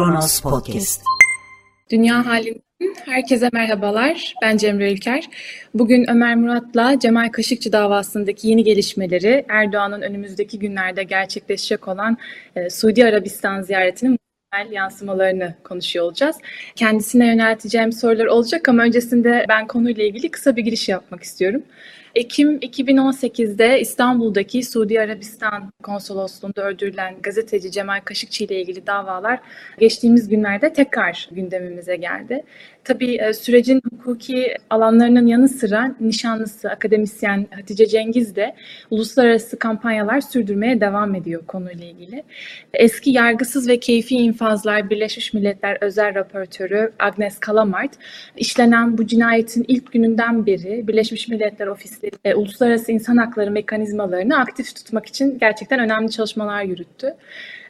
Kronos Podcast. Dünya halinden herkese merhabalar. Ben Cemre Ülker. Bugün Ömer Murat'la Cemal Kaşıkçı davasındaki yeni gelişmeleri, Erdoğan'ın önümüzdeki günlerde gerçekleşecek olan e, Suudi Arabistan ziyaretinin muhtemel yansımalarını konuşuyor olacağız. Kendisine yönelteceğim sorular olacak ama öncesinde ben konuyla ilgili kısa bir giriş yapmak istiyorum. Ekim 2018'de İstanbul'daki Suudi Arabistan konsolosluğunda öldürülen gazeteci Cemal Kaşıkçı ile ilgili davalar geçtiğimiz günlerde tekrar gündemimize geldi. Tabii e, sürecin hukuki alanlarının yanı sıra nişanlısı, akademisyen Hatice Cengiz de uluslararası kampanyalar sürdürmeye devam ediyor konuyla ilgili. Eski yargısız ve keyfi infazlar Birleşmiş Milletler Özel Raportörü Agnes Kalamart, işlenen bu cinayetin ilk gününden beri Birleşmiş Milletler Ofisleri e, uluslararası insan hakları mekanizmalarını aktif tutmak için gerçekten önemli çalışmalar yürüttü.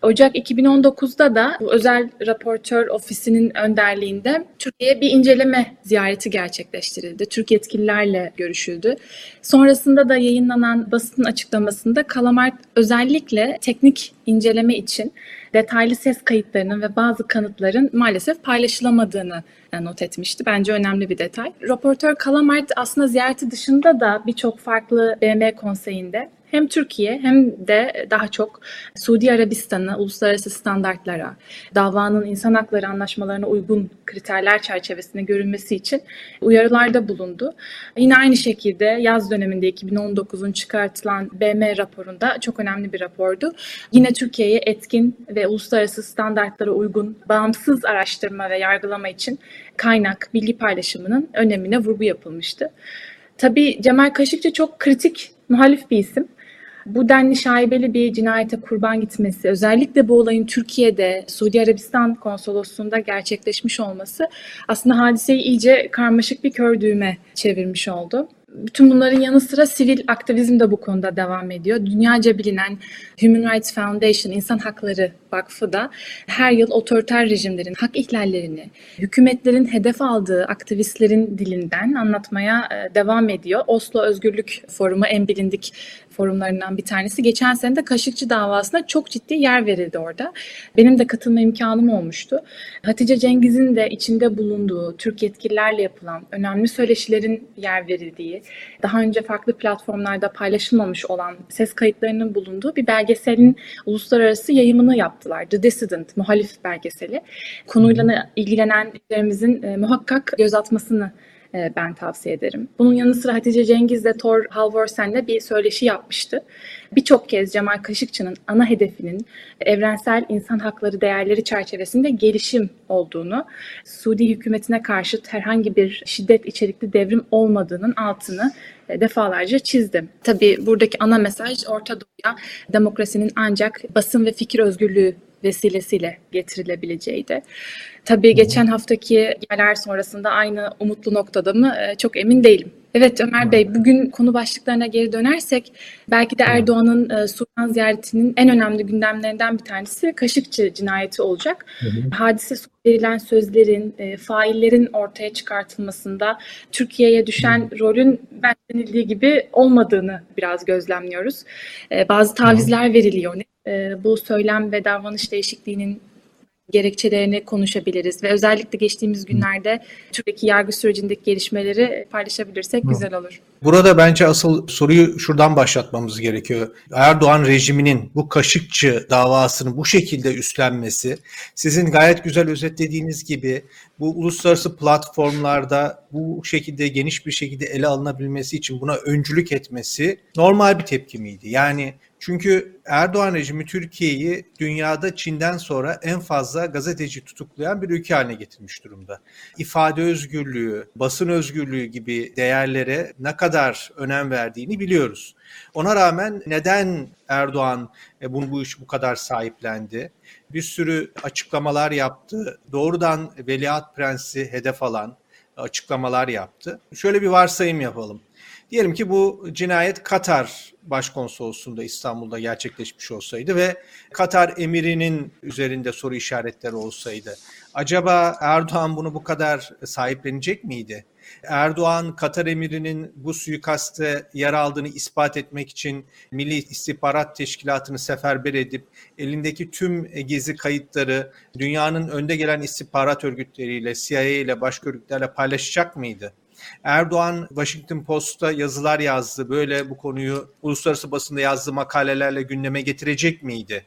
Ocak 2019'da da bu özel raportör ofisinin önderliğinde Türkiye'ye bir inceleme ziyareti gerçekleştirildi. Türk yetkililerle görüşüldü. Sonrasında da yayınlanan basın açıklamasında Kalamart özellikle teknik inceleme için detaylı ses kayıtlarının ve bazı kanıtların maalesef paylaşılamadığını not etmişti. Bence önemli bir detay. Raportör Kalamart aslında ziyareti dışında da birçok farklı BM konseyinde hem Türkiye hem de daha çok Suudi Arabistan'ı uluslararası standartlara, davanın insan hakları anlaşmalarına uygun kriterler çerçevesinde görülmesi için uyarılarda bulundu. Yine aynı şekilde yaz döneminde 2019'un çıkartılan BM raporunda çok önemli bir rapordu. Yine Türkiye'ye etkin ve uluslararası standartlara uygun bağımsız araştırma ve yargılama için kaynak, bilgi paylaşımının önemine vurgu yapılmıştı. Tabii Cemal Kaşıkçı çok kritik muhalif bir isim bu denli şaibeli bir cinayete kurban gitmesi, özellikle bu olayın Türkiye'de Suudi Arabistan konsolosluğunda gerçekleşmiş olması aslında hadiseyi iyice karmaşık bir kör düğme çevirmiş oldu. Bütün bunların yanı sıra sivil aktivizm de bu konuda devam ediyor. Dünyaca bilinen Human Rights Foundation, İnsan Hakları Vakfı da her yıl otoriter rejimlerin hak ihlallerini, hükümetlerin hedef aldığı aktivistlerin dilinden anlatmaya e, devam ediyor. Oslo Özgürlük Forumu en bilindik forumlarından bir tanesi. Geçen sene de Kaşıkçı davasına çok ciddi yer verildi orada. Benim de katılma imkanım olmuştu. Hatice Cengiz'in de içinde bulunduğu, Türk yetkililerle yapılan önemli söyleşilerin yer verildiği, daha önce farklı platformlarda paylaşılmamış olan ses kayıtlarının bulunduğu bir belgeselin uluslararası yayımını yaptılar. The Dissident, muhalif belgeseli. Konuyla ilgilenenlerimizin e, muhakkak göz atmasını e, ben tavsiye ederim. Bunun yanı sıra Hatice Cengiz de Thor Halvorsen'le bir söyleşi yapmıştı. Birçok kez Cemal Kaşıkçı'nın ana hedefinin evrensel insan hakları değerleri çerçevesinde gelişim olduğunu, Suudi hükümetine karşı herhangi bir şiddet içerikli devrim olmadığının altını e, defalarca çizdim. Tabii buradaki ana mesaj Orta Doğu'ya demokrasinin ancak basın ve fikir özgürlüğü vesilesiyle getirilebileceğiydi. Tabii geçen haftaki yerler sonrasında aynı umutlu noktada mı e, çok emin değilim. Evet Ömer Bey, bugün konu başlıklarına geri dönersek belki de Erdoğan'ın e, Sudan ziyaretinin en önemli gündemlerinden bir tanesi Kaşıkçı cinayeti olacak. Hı hı. Hadise verilen sözlerin, e, faillerin ortaya çıkartılmasında Türkiye'ye düşen rolün denildiği gibi olmadığını biraz gözlemliyoruz. E, bazı tavizler veriliyor. E, bu söylem ve davranış değişikliğinin gerekçelerini konuşabiliriz ve özellikle geçtiğimiz günlerde Türkiye'deki yargı sürecindeki gelişmeleri paylaşabilirsek Hı. güzel olur. Burada bence asıl soruyu şuradan başlatmamız gerekiyor. Erdoğan rejiminin bu Kaşıkçı davasını bu şekilde üstlenmesi, sizin gayet güzel özetlediğiniz gibi bu uluslararası platformlarda bu şekilde geniş bir şekilde ele alınabilmesi için buna öncülük etmesi normal bir tepki miydi? Yani çünkü Erdoğan rejimi Türkiye'yi dünyada Çin'den sonra en fazla gazeteci tutuklayan bir ülke haline getirmiş durumda. İfade özgürlüğü, basın özgürlüğü gibi değerlere ne kadar önem verdiğini biliyoruz. Ona rağmen neden Erdoğan e, bunu bu iş bu kadar sahiplendi? Bir sürü açıklamalar yaptı. Doğrudan Veliaht Prensi hedef alan açıklamalar yaptı. Şöyle bir varsayım yapalım. Diyelim ki bu cinayet Katar Başkonsolosluğu'nda İstanbul'da gerçekleşmiş olsaydı ve Katar emirinin üzerinde soru işaretleri olsaydı acaba Erdoğan bunu bu kadar sahiplenecek miydi? Erdoğan Katar emirinin bu suikaste yer aldığını ispat etmek için Milli İstihbarat Teşkilatı'nı seferber edip elindeki tüm gezi kayıtları dünyanın önde gelen istihbarat örgütleriyle, CIA ile başka örgütlerle paylaşacak mıydı? Erdoğan Washington Post'ta yazılar yazdı. Böyle bu konuyu uluslararası basında yazdığı makalelerle gündeme getirecek miydi?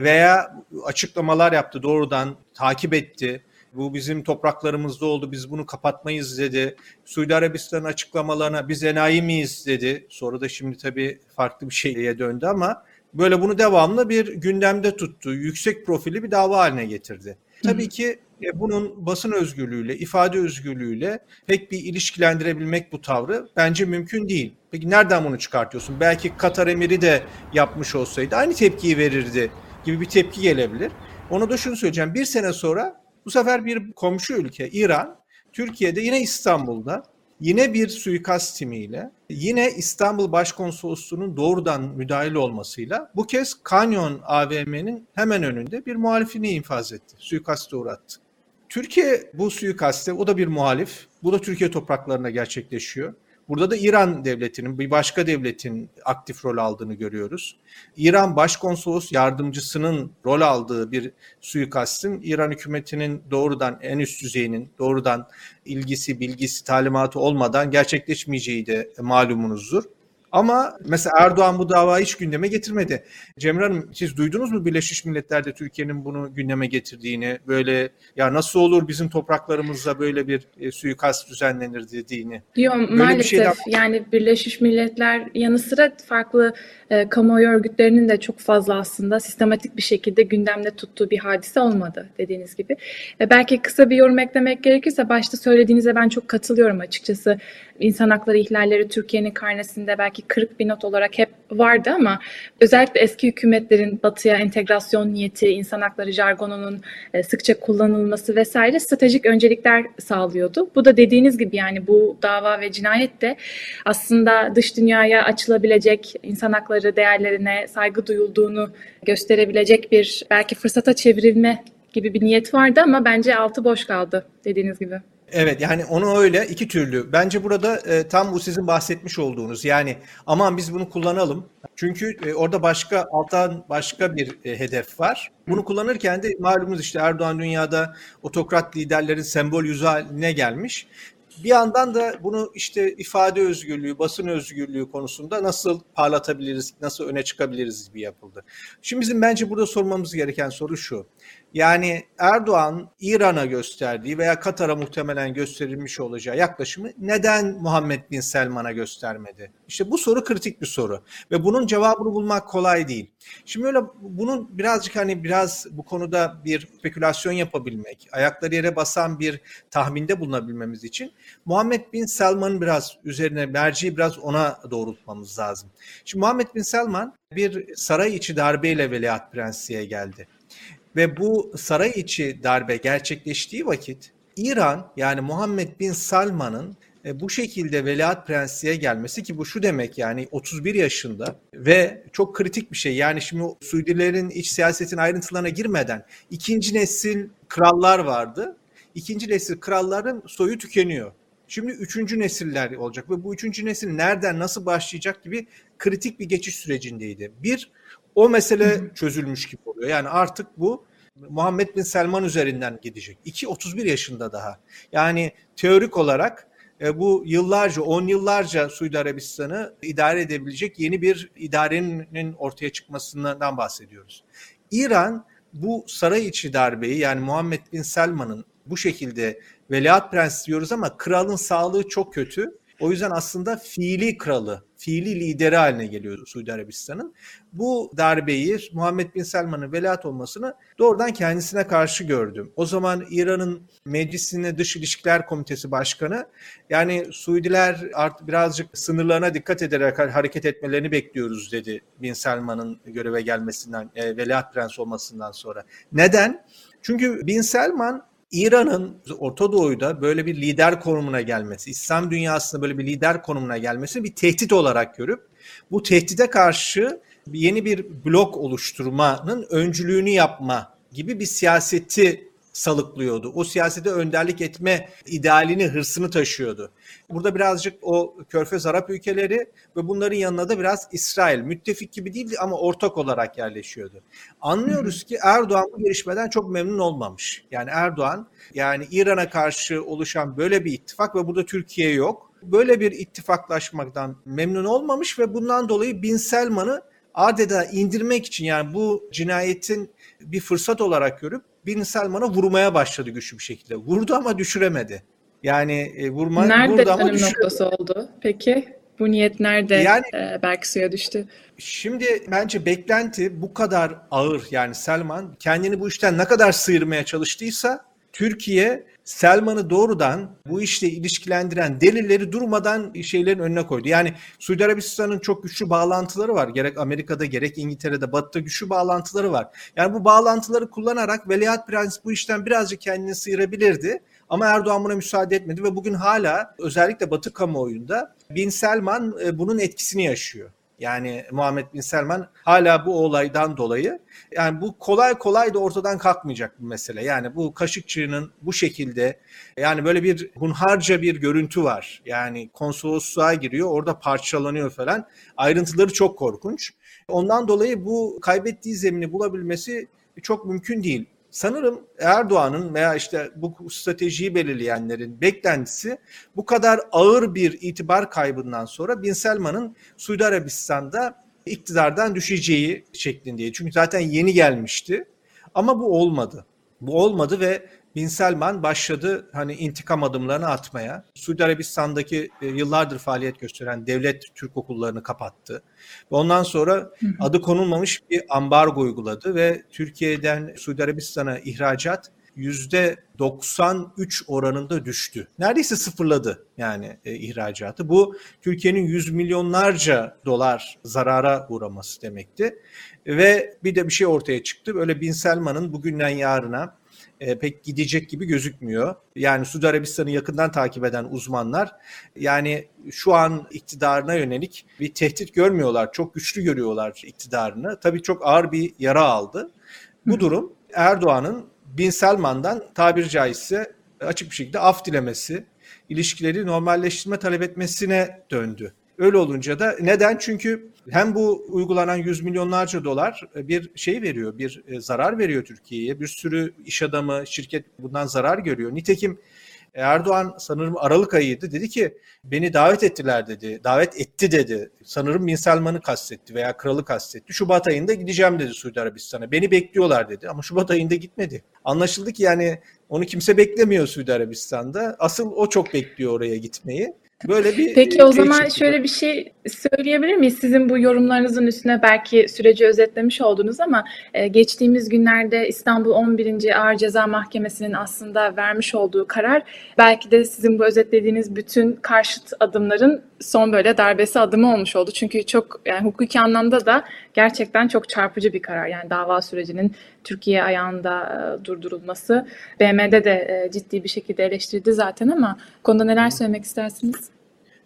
Veya açıklamalar yaptı doğrudan takip etti. Bu bizim topraklarımızda oldu. Biz bunu kapatmayız dedi. Suudi Arabistan'ın açıklamalarına biz enayi miyiz dedi. Sonra da şimdi tabii farklı bir şeye döndü ama böyle bunu devamlı bir gündemde tuttu. Yüksek profili bir dava haline getirdi. Tabii ki e, bunun basın özgürlüğüyle, ifade özgürlüğüyle pek bir ilişkilendirebilmek bu tavrı bence mümkün değil. Peki nereden bunu çıkartıyorsun? Belki Katar emiri de yapmış olsaydı aynı tepkiyi verirdi gibi bir tepki gelebilir. Onu da şunu söyleyeceğim. Bir sene sonra bu sefer bir komşu ülke İran, Türkiye'de yine İstanbul'da yine bir suikast timiyle, yine İstanbul Başkonsolosluğu'nun doğrudan müdahil olmasıyla bu kez Kanyon AVM'nin hemen önünde bir muhalifini infaz etti. Suikaste uğrattı. Türkiye bu suikaste, o da bir muhalif, bu da Türkiye topraklarına gerçekleşiyor. Burada da İran devletinin bir başka devletin aktif rol aldığını görüyoruz. İran Başkonsolos yardımcısının rol aldığı bir suikastin İran hükümetinin doğrudan en üst düzeyinin doğrudan ilgisi, bilgisi, talimatı olmadan gerçekleşmeyeceği de malumunuzdur. Ama mesela Erdoğan bu davayı hiç gündeme getirmedi. Cemre Hanım siz duydunuz mu Birleşmiş Milletler'de Türkiye'nin bunu gündeme getirdiğini, böyle ya nasıl olur bizim topraklarımızda böyle bir e, suikast düzenlenir dediğini? Yok maalesef şeyden... yani Birleşmiş Milletler yanı sıra farklı e, kamuoyu örgütlerinin de çok fazla aslında sistematik bir şekilde gündemde tuttuğu bir hadise olmadı dediğiniz gibi. E, belki kısa bir yorum eklemek gerekirse başta söylediğinize ben çok katılıyorum açıkçası. İnsan hakları ihlalleri Türkiye'nin karnesinde belki kırık bir not olarak hep vardı ama özellikle eski hükümetlerin batıya entegrasyon niyeti, insan hakları jargonunun e, sıkça kullanılması vesaire stratejik öncelikler sağlıyordu. Bu da dediğiniz gibi yani bu dava ve cinayet de aslında dış dünyaya açılabilecek insan hakları değerlerine saygı duyulduğunu gösterebilecek bir belki fırsata çevrilme gibi bir niyet vardı ama bence altı boş kaldı dediğiniz gibi. Evet yani onu öyle iki türlü. Bence burada e, tam bu sizin bahsetmiş olduğunuz yani aman biz bunu kullanalım. Çünkü e, orada başka alttan başka bir e, hedef var. Bunu kullanırken de malumunuz işte Erdoğan dünyada otokrat liderlerin sembol yüzü haline gelmiş. Bir yandan da bunu işte ifade özgürlüğü, basın özgürlüğü konusunda nasıl parlatabiliriz, nasıl öne çıkabiliriz bir yapıldı. Şimdi bizim bence burada sormamız gereken soru şu. Yani Erdoğan İran'a gösterdiği veya Katar'a muhtemelen gösterilmiş olacağı yaklaşımı neden Muhammed Bin Selman'a göstermedi? İşte bu soru kritik bir soru ve bunun cevabını bulmak kolay değil. Şimdi öyle bunun birazcık hani biraz bu konuda bir spekülasyon yapabilmek, ayakları yere basan bir tahminde bulunabilmemiz için Muhammed Bin Selman'ın biraz üzerine merciyi biraz ona doğrultmamız lazım. Şimdi Muhammed Bin Selman bir saray içi darbeyle veliaht prensliğe geldi. Ve bu saray içi darbe gerçekleştiği vakit İran yani Muhammed Bin Salman'ın e, bu şekilde veliaht prensliğe gelmesi ki bu şu demek yani 31 yaşında ve çok kritik bir şey. Yani şimdi Suudilerin iç siyasetin ayrıntılarına girmeden ikinci nesil krallar vardı. İkinci nesil kralların soyu tükeniyor. Şimdi üçüncü nesiller olacak ve bu üçüncü nesil nereden nasıl başlayacak gibi kritik bir geçiş sürecindeydi. Bir, o mesele çözülmüş gibi oluyor. Yani artık bu Muhammed Bin Selman üzerinden gidecek. 2 31 yaşında daha. Yani teorik olarak e, bu yıllarca, on yıllarca Suudi Arabistan'ı idare edebilecek yeni bir idarenin ortaya çıkmasından bahsediyoruz. İran bu saray içi darbeyi yani Muhammed Bin Selman'ın bu şekilde veliaht prensi diyoruz ama kralın sağlığı çok kötü. O yüzden aslında fiili kralı fiili lideri haline geliyor Suudi Arabistan'ın. Bu darbeyi Muhammed Bin Selman'ın veliaht olmasını doğrudan kendisine karşı gördüm. O zaman İran'ın meclisine dış ilişkiler komitesi başkanı yani Suudiler artık birazcık sınırlarına dikkat ederek hareket etmelerini bekliyoruz dedi Bin Selman'ın göreve gelmesinden, e, veliaht prens olmasından sonra. Neden? Çünkü Bin Selman İran'ın Orta Doğu'da böyle bir lider konumuna gelmesi, İslam dünyasında böyle bir lider konumuna gelmesi bir tehdit olarak görüp bu tehdide karşı yeni bir blok oluşturmanın öncülüğünü yapma gibi bir siyaseti salıklıyordu. O siyasete önderlik etme idealini, hırsını taşıyordu. Burada birazcık o Körfez Arap ülkeleri ve bunların yanına da biraz İsrail müttefik gibi değildi ama ortak olarak yerleşiyordu. Anlıyoruz ki Erdoğan bu gelişmeden çok memnun olmamış. Yani Erdoğan yani İran'a karşı oluşan böyle bir ittifak ve burada Türkiye yok. Böyle bir ittifaklaşmaktan memnun olmamış ve bundan dolayı Bin Selman'ı adeta indirmek için yani bu cinayetin bir fırsat olarak görüp Bin Selman'a vurmaya başladı güçlü bir şekilde. Vurdu ama düşüremedi. Yani e, vurma, nerede vurdu ama düşüremedi. noktası oldu? Peki bu niyet nerede Yani- e, belki suya düştü? Şimdi bence beklenti bu kadar ağır yani Selman kendini bu işten ne kadar sıyırmaya çalıştıysa Türkiye Selman'ı doğrudan bu işle ilişkilendiren delilleri durmadan şeylerin önüne koydu. Yani Suudi Arabistan'ın çok güçlü bağlantıları var. Gerek Amerika'da gerek İngiltere'de Batı'da güçlü bağlantıları var. Yani bu bağlantıları kullanarak Veliaht Prens bu işten birazcık kendini sıyırabilirdi. Ama Erdoğan buna müsaade etmedi ve bugün hala özellikle Batı kamuoyunda Bin Selman e, bunun etkisini yaşıyor. Yani Muhammed Bin Selman hala bu olaydan dolayı yani bu kolay kolay da ortadan kalkmayacak bu mesele. Yani bu Kaşıkçı'nın bu şekilde yani böyle bir hunharca bir görüntü var. Yani konsolosluğa giriyor orada parçalanıyor falan. Ayrıntıları çok korkunç. Ondan dolayı bu kaybettiği zemini bulabilmesi çok mümkün değil. Sanırım Erdoğan'ın veya işte bu stratejiyi belirleyenlerin beklentisi bu kadar ağır bir itibar kaybından sonra Bin Selman'ın Suudi Arabistan'da iktidardan düşeceği şeklindeydi. Çünkü zaten yeni gelmişti. Ama bu olmadı. Bu olmadı ve Bin Selman başladı hani intikam adımlarını atmaya. Suudi Arabistan'daki e, yıllardır faaliyet gösteren devlet Türk okullarını kapattı. Ve ondan sonra adı konulmamış bir ambargo uyguladı ve Türkiye'den Suudi Arabistan'a ihracat %93 oranında düştü. Neredeyse sıfırladı yani e, ihracatı. Bu Türkiye'nin yüz milyonlarca dolar zarara uğraması demekti. Ve bir de bir şey ortaya çıktı. Böyle Bin Selman'ın bugünden yarına e, pek gidecek gibi gözükmüyor. Yani Suudi Arabistan'ı yakından takip eden uzmanlar yani şu an iktidarına yönelik bir tehdit görmüyorlar. Çok güçlü görüyorlar iktidarını. Tabii çok ağır bir yara aldı. Bu durum Erdoğan'ın Bin Selman'dan tabiri caizse açık bir şekilde af dilemesi, ilişkileri normalleştirme talep etmesine döndü. Öyle olunca da neden? Çünkü hem bu uygulanan yüz milyonlarca dolar bir şey veriyor, bir e, zarar veriyor Türkiye'ye. Bir sürü iş adamı, şirket bundan zarar görüyor. Nitekim Erdoğan sanırım Aralık ayıydı. Dedi ki beni davet ettiler dedi. Davet etti dedi. Sanırım Bin Selman'ı kastetti veya kralı kastetti. Şubat ayında gideceğim dedi Suudi Arabistan'a. Beni bekliyorlar dedi ama Şubat ayında gitmedi. Anlaşıldı ki yani onu kimse beklemiyor Suudi Arabistan'da. Asıl o çok bekliyor oraya gitmeyi. Böyle bir Peki o şey zaman çıktı. şöyle bir şey söyleyebilir miyiz? Sizin bu yorumlarınızın üstüne belki süreci özetlemiş oldunuz ama e, geçtiğimiz günlerde İstanbul 11. Ağır Ceza Mahkemesi'nin aslında vermiş olduğu karar belki de sizin bu özetlediğiniz bütün karşıt adımların son böyle darbesi adımı olmuş oldu. Çünkü çok yani hukuki anlamda da gerçekten çok çarpıcı bir karar. Yani dava sürecinin Türkiye ayağında e, durdurulması BM'de de e, ciddi bir şekilde eleştirdi zaten ama konuda neler söylemek istersiniz?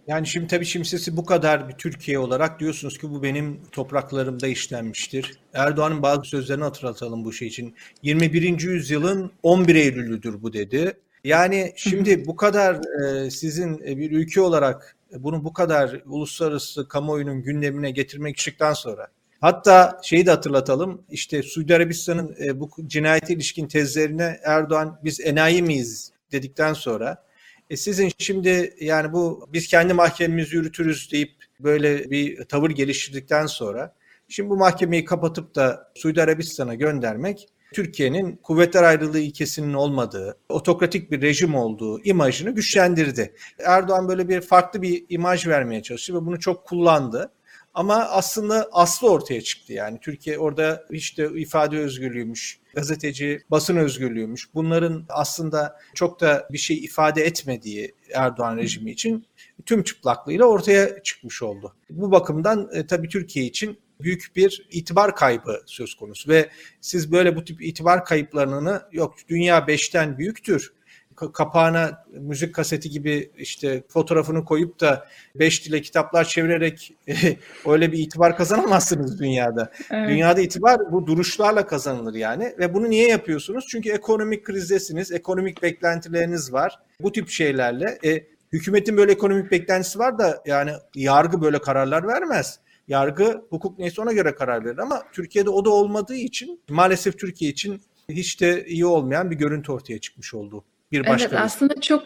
Yani şimdi tabii şimdi siz bu kadar bir Türkiye olarak diyorsunuz ki bu benim topraklarımda işlenmiştir. Erdoğan'ın bazı sözlerini hatırlatalım bu şey için. 21. yüzyılın 11 Eylül'üdür bu dedi. Yani şimdi bu kadar e, sizin bir ülke olarak bunu bu kadar uluslararası kamuoyunun gündemine getirmek çıktıktan sonra Hatta şeyi de hatırlatalım. İşte Suudi Arabistan'ın e, bu cinayete ilişkin tezlerine Erdoğan biz enayi miyiz dedikten sonra e sizin şimdi yani bu biz kendi mahkememizi yürütürüz deyip böyle bir tavır geliştirdikten sonra şimdi bu mahkemeyi kapatıp da Suudi Arabistan'a göndermek Türkiye'nin kuvvetler ayrılığı ilkesinin olmadığı, otokratik bir rejim olduğu imajını güçlendirdi. Erdoğan böyle bir farklı bir imaj vermeye çalıştı ve bunu çok kullandı. Ama aslında aslı ortaya çıktı yani. Türkiye orada işte ifade özgürlüğüymüş, gazeteci basın özgürlüğüymüş. Bunların aslında çok da bir şey ifade etmediği Erdoğan rejimi için tüm çıplaklığıyla ortaya çıkmış oldu. Bu bakımdan e, tabii Türkiye için büyük bir itibar kaybı söz konusu ve siz böyle bu tip itibar kayıplarını yok dünya beşten büyüktür. Ka- kapağına müzik kaseti gibi işte fotoğrafını koyup da beş dile kitaplar çevirerek öyle bir itibar kazanamazsınız dünyada. Evet. Dünyada itibar bu duruşlarla kazanılır yani ve bunu niye yapıyorsunuz? Çünkü ekonomik krizdesiniz, ekonomik beklentileriniz var. Bu tip şeylerle e, hükümetin böyle ekonomik beklentisi var da yani yargı böyle kararlar vermez. Yargı hukuk neyse ona göre karar verir ama Türkiye'de o da olmadığı için maalesef Türkiye için hiç de iyi olmayan bir görüntü ortaya çıkmış oldu. Bir Evet, başka aslında çok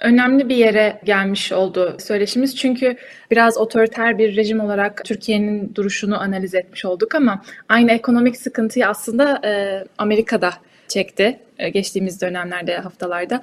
önemli bir yere gelmiş oldu söyleşimiz. Çünkü biraz otoriter bir rejim olarak Türkiye'nin duruşunu analiz etmiş olduk ama aynı ekonomik sıkıntıyı aslında e, Amerika'da çekti e, geçtiğimiz dönemlerde, haftalarda.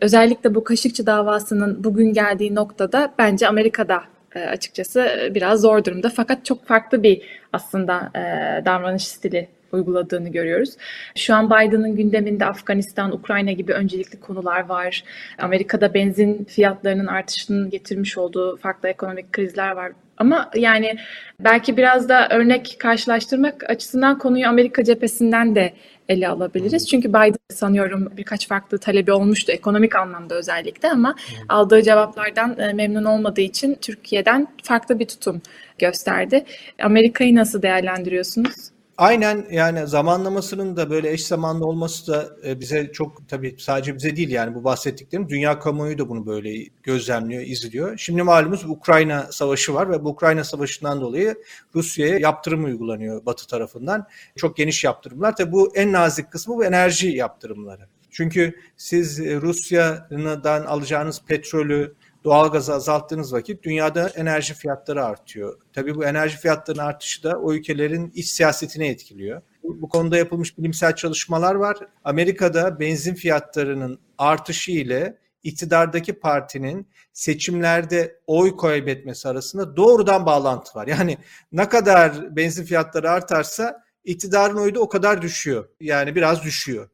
Özellikle bu Kaşıkçı davasının bugün geldiği noktada bence Amerika'da e, açıkçası biraz zor durumda. Fakat çok farklı bir aslında e, davranış stili uyguladığını görüyoruz. Şu an Biden'ın gündeminde Afganistan, Ukrayna gibi öncelikli konular var. Amerika'da benzin fiyatlarının artışının getirmiş olduğu farklı ekonomik krizler var. Ama yani belki biraz da örnek karşılaştırmak açısından konuyu Amerika cephesinden de ele alabiliriz. Çünkü Biden sanıyorum birkaç farklı talebi olmuştu ekonomik anlamda özellikle ama aldığı cevaplardan e, memnun olmadığı için Türkiye'den farklı bir tutum gösterdi. Amerika'yı nasıl değerlendiriyorsunuz? Aynen yani zamanlamasının da böyle eş zamanlı olması da e, bize çok tabii sadece bize değil yani bu bahsettiklerim dünya kamuoyu da bunu böyle gözlemliyor, izliyor. Şimdi malumunuz Ukrayna savaşı var ve bu Ukrayna savaşından dolayı Rusya'ya yaptırım uygulanıyor Batı tarafından. Çok geniş yaptırımlar. Tabii bu en nazik kısmı bu enerji yaptırımları. Çünkü siz e, Rusya'dan alacağınız petrolü, doğalgazı azalttığınız vakit dünyada enerji fiyatları artıyor. Tabii bu enerji fiyatlarının artışı da o ülkelerin iç siyasetine etkiliyor. Bu, bu konuda yapılmış bilimsel çalışmalar var. Amerika'da benzin fiyatlarının artışı ile iktidardaki partinin seçimlerde oy kaybetmesi arasında doğrudan bağlantı var. Yani ne kadar benzin fiyatları artarsa iktidarın oyu da o kadar düşüyor. Yani biraz düşüyor.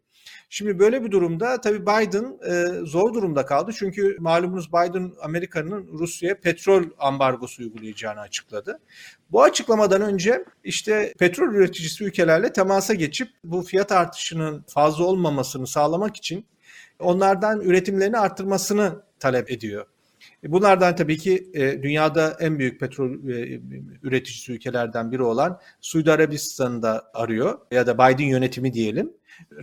Şimdi böyle bir durumda tabii Biden e, zor durumda kaldı. Çünkü malumunuz Biden Amerika'nın Rusya'ya petrol ambargosu uygulayacağını açıkladı. Bu açıklamadan önce işte petrol üreticisi ülkelerle temasa geçip bu fiyat artışının fazla olmamasını sağlamak için onlardan üretimlerini arttırmasını talep ediyor. Bunlardan tabii ki e, dünyada en büyük petrol e, üreticisi ülkelerden biri olan Suudi Arabistan'ı da arıyor ya da Biden yönetimi diyelim.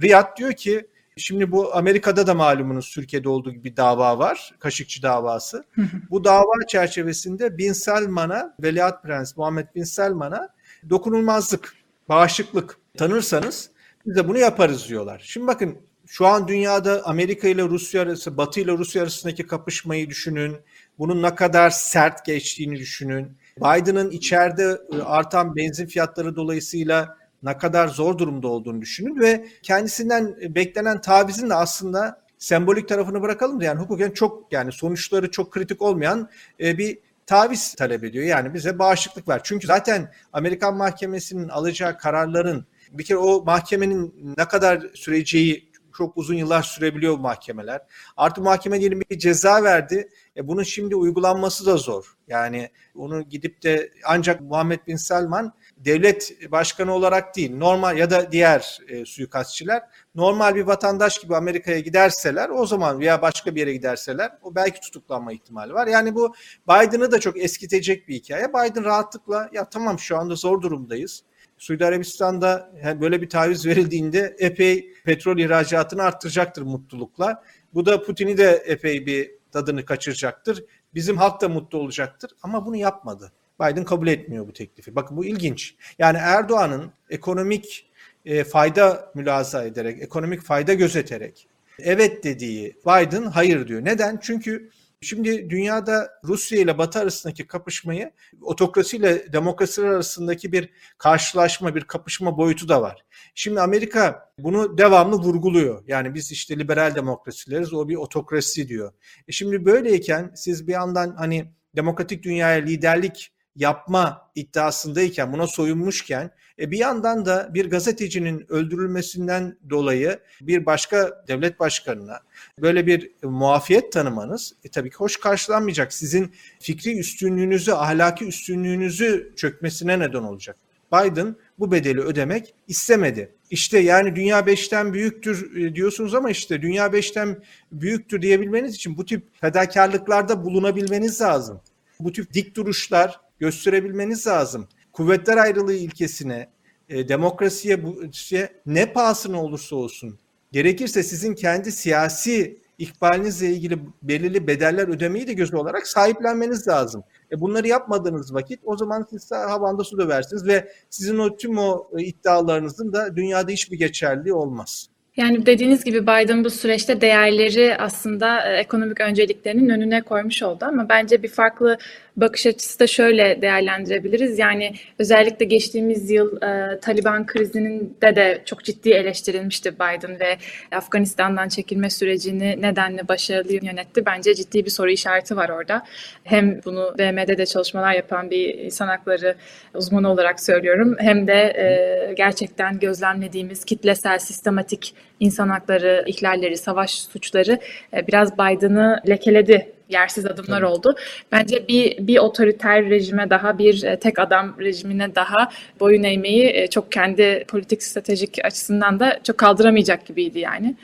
Riyad diyor ki şimdi bu Amerika'da da malumunuz Türkiye'de olduğu gibi bir dava var. Kaşıkçı davası. bu dava çerçevesinde Bin Salman'a, Veliaht Prens Muhammed Bin Salman'a dokunulmazlık, bağışıklık tanırsanız biz de bunu yaparız diyorlar. Şimdi bakın şu an dünyada Amerika ile Rusya arası, Batı ile Rusya arasındaki kapışmayı düşünün. Bunun ne kadar sert geçtiğini düşünün. Biden'ın içeride artan benzin fiyatları dolayısıyla ne kadar zor durumda olduğunu düşünün ve kendisinden beklenen tavizin de aslında sembolik tarafını bırakalım da yani hukuken çok yani sonuçları çok kritik olmayan bir taviz talep ediyor. Yani bize bağışıklık ver. Çünkü zaten Amerikan mahkemesinin alacağı kararların bir kere o mahkemenin ne kadar süreceği çok uzun yıllar sürebiliyor mahkemeler. Artı mahkeme diyelim bir ceza verdi. E bunun şimdi uygulanması da zor. Yani onu gidip de ancak Muhammed Bin Salman devlet başkanı olarak değil normal ya da diğer e, suikastçiler normal bir vatandaş gibi Amerika'ya giderseler o zaman veya başka bir yere giderseler o belki tutuklanma ihtimali var. Yani bu Biden'ı da çok eskitecek bir hikaye. Biden rahatlıkla ya tamam şu anda zor durumdayız. Suudi Arabistan'da böyle bir taviz verildiğinde epey petrol ihracatını arttıracaktır mutlulukla. Bu da Putin'i de epey bir tadını kaçıracaktır. Bizim halk da mutlu olacaktır ama bunu yapmadı. Biden kabul etmiyor bu teklifi. Bakın bu ilginç. Yani Erdoğan'ın ekonomik e, fayda mülaza ederek, ekonomik fayda gözeterek evet dediği Biden hayır diyor. Neden? Çünkü Şimdi dünyada Rusya ile Batı arasındaki kapışmayı otokrasi ile demokrasi arasındaki bir karşılaşma, bir kapışma boyutu da var. Şimdi Amerika bunu devamlı vurguluyor. Yani biz işte liberal demokrasileriz, o bir otokrasi diyor. E şimdi böyleyken siz bir yandan hani demokratik dünyaya liderlik yapma iddiasındayken, buna soyunmuşken e bir yandan da bir gazetecinin öldürülmesinden dolayı bir başka devlet başkanına böyle bir muafiyet tanımanız e tabii ki hoş karşılanmayacak. Sizin fikri üstünlüğünüzü, ahlaki üstünlüğünüzü çökmesine neden olacak. Biden bu bedeli ödemek istemedi. İşte yani dünya 5'ten büyüktür e, diyorsunuz ama işte dünya 5'ten büyüktür diyebilmeniz için bu tip fedakarlıklarda bulunabilmeniz lazım. Bu tip dik duruşlar gösterebilmeniz lazım. Kuvvetler ayrılığı ilkesine, e, demokrasiye bu, şey, ne pahasına olursa olsun gerekirse sizin kendi siyasi ikbalinizle ilgili belirli bedeller ödemeyi de göz olarak sahiplenmeniz lazım. E bunları yapmadığınız vakit o zaman siz havanda su döversiniz ve sizin o tüm o e, iddialarınızın da dünyada hiçbir geçerliği olmaz. Yani dediğiniz gibi Biden bu süreçte değerleri aslında e, ekonomik önceliklerinin önüne koymuş oldu ama bence bir farklı bakış açısı da şöyle değerlendirebiliriz. Yani özellikle geçtiğimiz yıl e, Taliban krizinin de de çok ciddi eleştirilmişti Biden ve Afganistan'dan çekilme sürecini nedenle başarılı yönetti. Bence ciddi bir soru işareti var orada. Hem bunu BM'de de çalışmalar yapan bir insan hakları uzmanı olarak söylüyorum. Hem de e, gerçekten gözlemlediğimiz kitlesel, sistematik insan hakları ihlalleri, savaş suçları e, biraz Biden'ı lekeledi yersiz adımlar evet. oldu. Bence bir bir otoriter rejime daha bir e, tek adam rejimine daha boyun eğmeyi e, çok kendi politik stratejik açısından da çok kaldıramayacak gibiydi yani.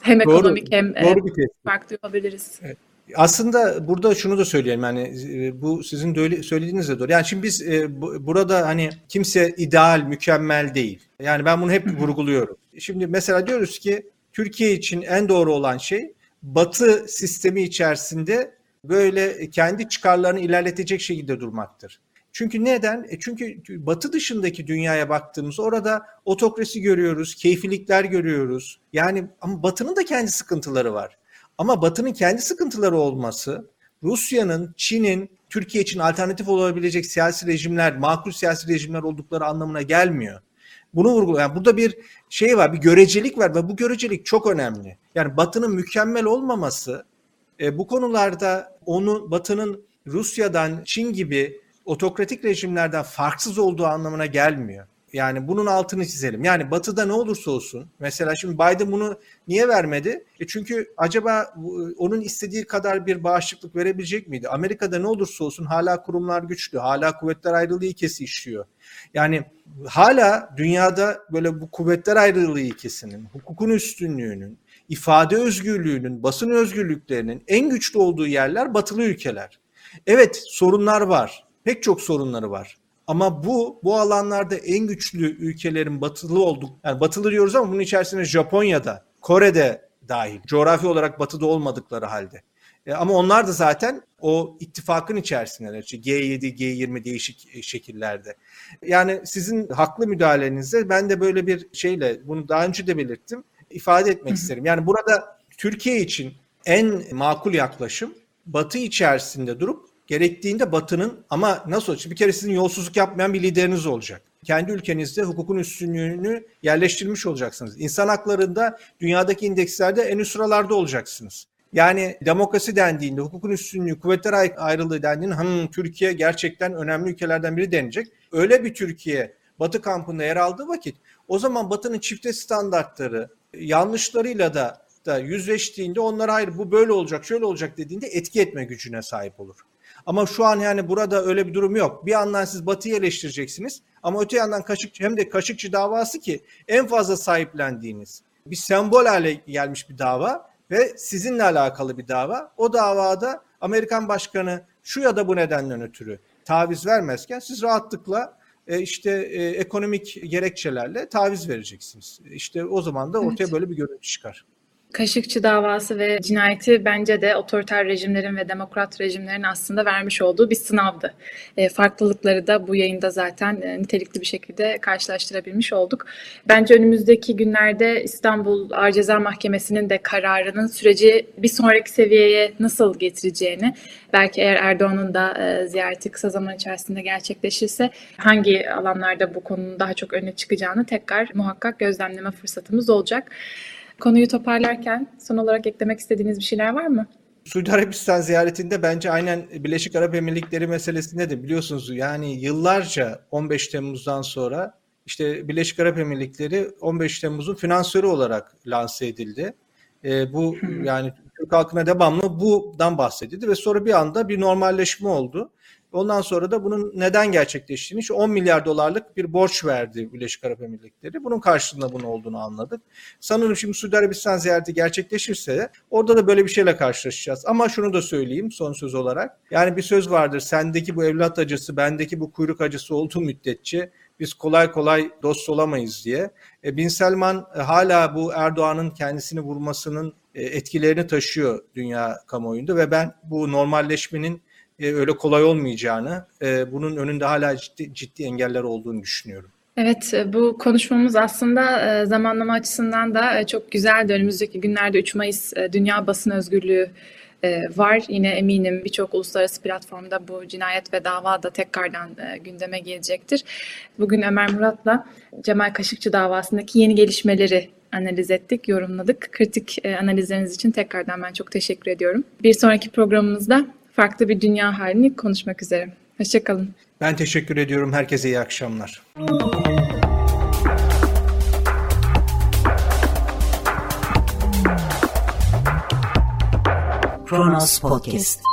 Hem doğru, ekonomik hem doğru bir farklı yapabiliriz. Evet. Aslında burada şunu da söyleyelim yani bu sizin de söylediğiniz de doğru. Yani şimdi biz burada hani kimse ideal, mükemmel değil. Yani ben bunu hep vurguluyorum. Şimdi mesela diyoruz ki Türkiye için en doğru olan şey Batı sistemi içerisinde böyle kendi çıkarlarını ilerletecek şekilde durmaktır. Çünkü neden? E çünkü batı dışındaki dünyaya baktığımız orada otokrasi görüyoruz, keyfilikler görüyoruz. Yani ama batının da kendi sıkıntıları var. Ama batının kendi sıkıntıları olması Rusya'nın, Çin'in Türkiye için alternatif olabilecek siyasi rejimler, makul siyasi rejimler oldukları anlamına gelmiyor. Bunu vurguluyor. Yani burada bir şey var, bir görecelik var ve bu görecelik çok önemli. Yani Batı'nın mükemmel olmaması e, bu konularda onu Batı'nın Rusya'dan, Çin gibi otokratik rejimlerden farksız olduğu anlamına gelmiyor. Yani bunun altını çizelim. Yani Batı'da ne olursa olsun mesela şimdi Biden bunu niye vermedi? E çünkü acaba onun istediği kadar bir bağışıklık verebilecek miydi? Amerika'da ne olursa olsun hala kurumlar güçlü, hala kuvvetler ayrılığı ilkesi işliyor. Yani hala dünyada böyle bu kuvvetler ayrılığı ilkesinin, hukukun üstünlüğünün, ifade özgürlüğünün, basın özgürlüklerinin en güçlü olduğu yerler batılı ülkeler. Evet sorunlar var. Pek çok sorunları var. Ama bu bu alanlarda en güçlü ülkelerin batılı olduk. Yani batılı diyoruz ama bunun içerisinde Japonya'da, Kore'de dahil. Coğrafi olarak batıda olmadıkları halde. E, ama onlar da zaten o ittifakın içerisindeler. İşte G7, G20 değişik e, şekillerde. Yani sizin haklı müdahalenizde ben de böyle bir şeyle bunu daha önce de belirttim ifade etmek isterim. Yani burada Türkiye için en makul yaklaşım Batı içerisinde durup gerektiğinde Batı'nın ama nasıl olacak? Bir kere sizin yolsuzluk yapmayan bir lideriniz olacak. Kendi ülkenizde hukukun üstünlüğünü yerleştirmiş olacaksınız. İnsan haklarında dünyadaki indekslerde en üst sıralarda olacaksınız. Yani demokrasi dendiğinde, hukukun üstünlüğü, kuvvetler ayrılığı dendiğinde hmm, Türkiye gerçekten önemli ülkelerden biri denecek. Öyle bir Türkiye Batı kampında yer aldığı vakit o zaman Batı'nın çifte standartları, yanlışlarıyla da da yüzleştiğinde onlara hayır bu böyle olacak, şöyle olacak dediğinde etki etme gücüne sahip olur. Ama şu an yani burada öyle bir durum yok. Bir yandan siz Batı'yı eleştireceksiniz ama öte yandan Kaşıkçı hem de Kaşıkçı davası ki en fazla sahiplendiğiniz bir sembol hale gelmiş bir dava ve sizinle alakalı bir dava. O davada Amerikan başkanı şu ya da bu nedenden ötürü taviz vermezken siz rahatlıkla e, işte e, ekonomik gerekçelerle taviz vereceksiniz. İşte o zaman da ortaya evet. böyle bir görüntü çıkar. Kaşıkçı davası ve cinayeti bence de otoriter rejimlerin ve demokrat rejimlerin aslında vermiş olduğu bir sınavdı. E, farklılıkları da bu yayında zaten e, nitelikli bir şekilde karşılaştırabilmiş olduk. Bence önümüzdeki günlerde İstanbul Ağır Ceza Mahkemesi'nin de kararının süreci bir sonraki seviyeye nasıl getireceğini, belki eğer Erdoğan'ın da e, ziyareti kısa zaman içerisinde gerçekleşirse hangi alanlarda bu konunun daha çok öne çıkacağını tekrar muhakkak gözlemleme fırsatımız olacak. Konuyu toparlarken son olarak eklemek istediğiniz bir şeyler var mı? Suudi Arabistan ziyaretinde bence aynen Birleşik Arap Emirlikleri meselesinde de biliyorsunuz yani yıllarca 15 Temmuz'dan sonra işte Birleşik Arap Emirlikleri 15 Temmuz'un finansörü olarak lanse edildi. E, bu yani Türk halkına devamlı bundan bahsedildi ve sonra bir anda bir normalleşme oldu. Ondan sonra da bunun neden gerçekleştiğini, işte 10 milyar dolarlık bir borç verdi Birleşik Arap Emirlikleri. Bunun karşılığında bunun olduğunu anladık. Sanırım şimdi Suudi Arabistan ziyareti gerçekleşirse orada da böyle bir şeyle karşılaşacağız. Ama şunu da söyleyeyim son söz olarak. Yani bir söz vardır. Sendeki bu evlat acısı, bendeki bu kuyruk acısı olduğu müddetçe biz kolay kolay dost olamayız diye. E, Bin Selman e, hala bu Erdoğan'ın kendisini vurmasının e, etkilerini taşıyor dünya kamuoyunda ve ben bu normalleşmenin öyle kolay olmayacağını, bunun önünde hala ciddi, ciddi engeller olduğunu düşünüyorum. Evet, bu konuşmamız aslında zamanlama açısından da çok güzeldi. Önümüzdeki günlerde 3 Mayıs Dünya Basın Özgürlüğü e, var. Yine eminim birçok uluslararası platformda bu cinayet ve dava da tekrardan e, gündeme gelecektir. Bugün Ömer Murat'la Cemal Kaşıkçı davasındaki yeni gelişmeleri analiz ettik, yorumladık. Kritik e, analizleriniz için tekrardan ben çok teşekkür ediyorum. Bir sonraki programımızda farklı bir dünya halini konuşmak üzere. Hoşçakalın. Ben teşekkür ediyorum. Herkese iyi akşamlar. Kronos Podcast.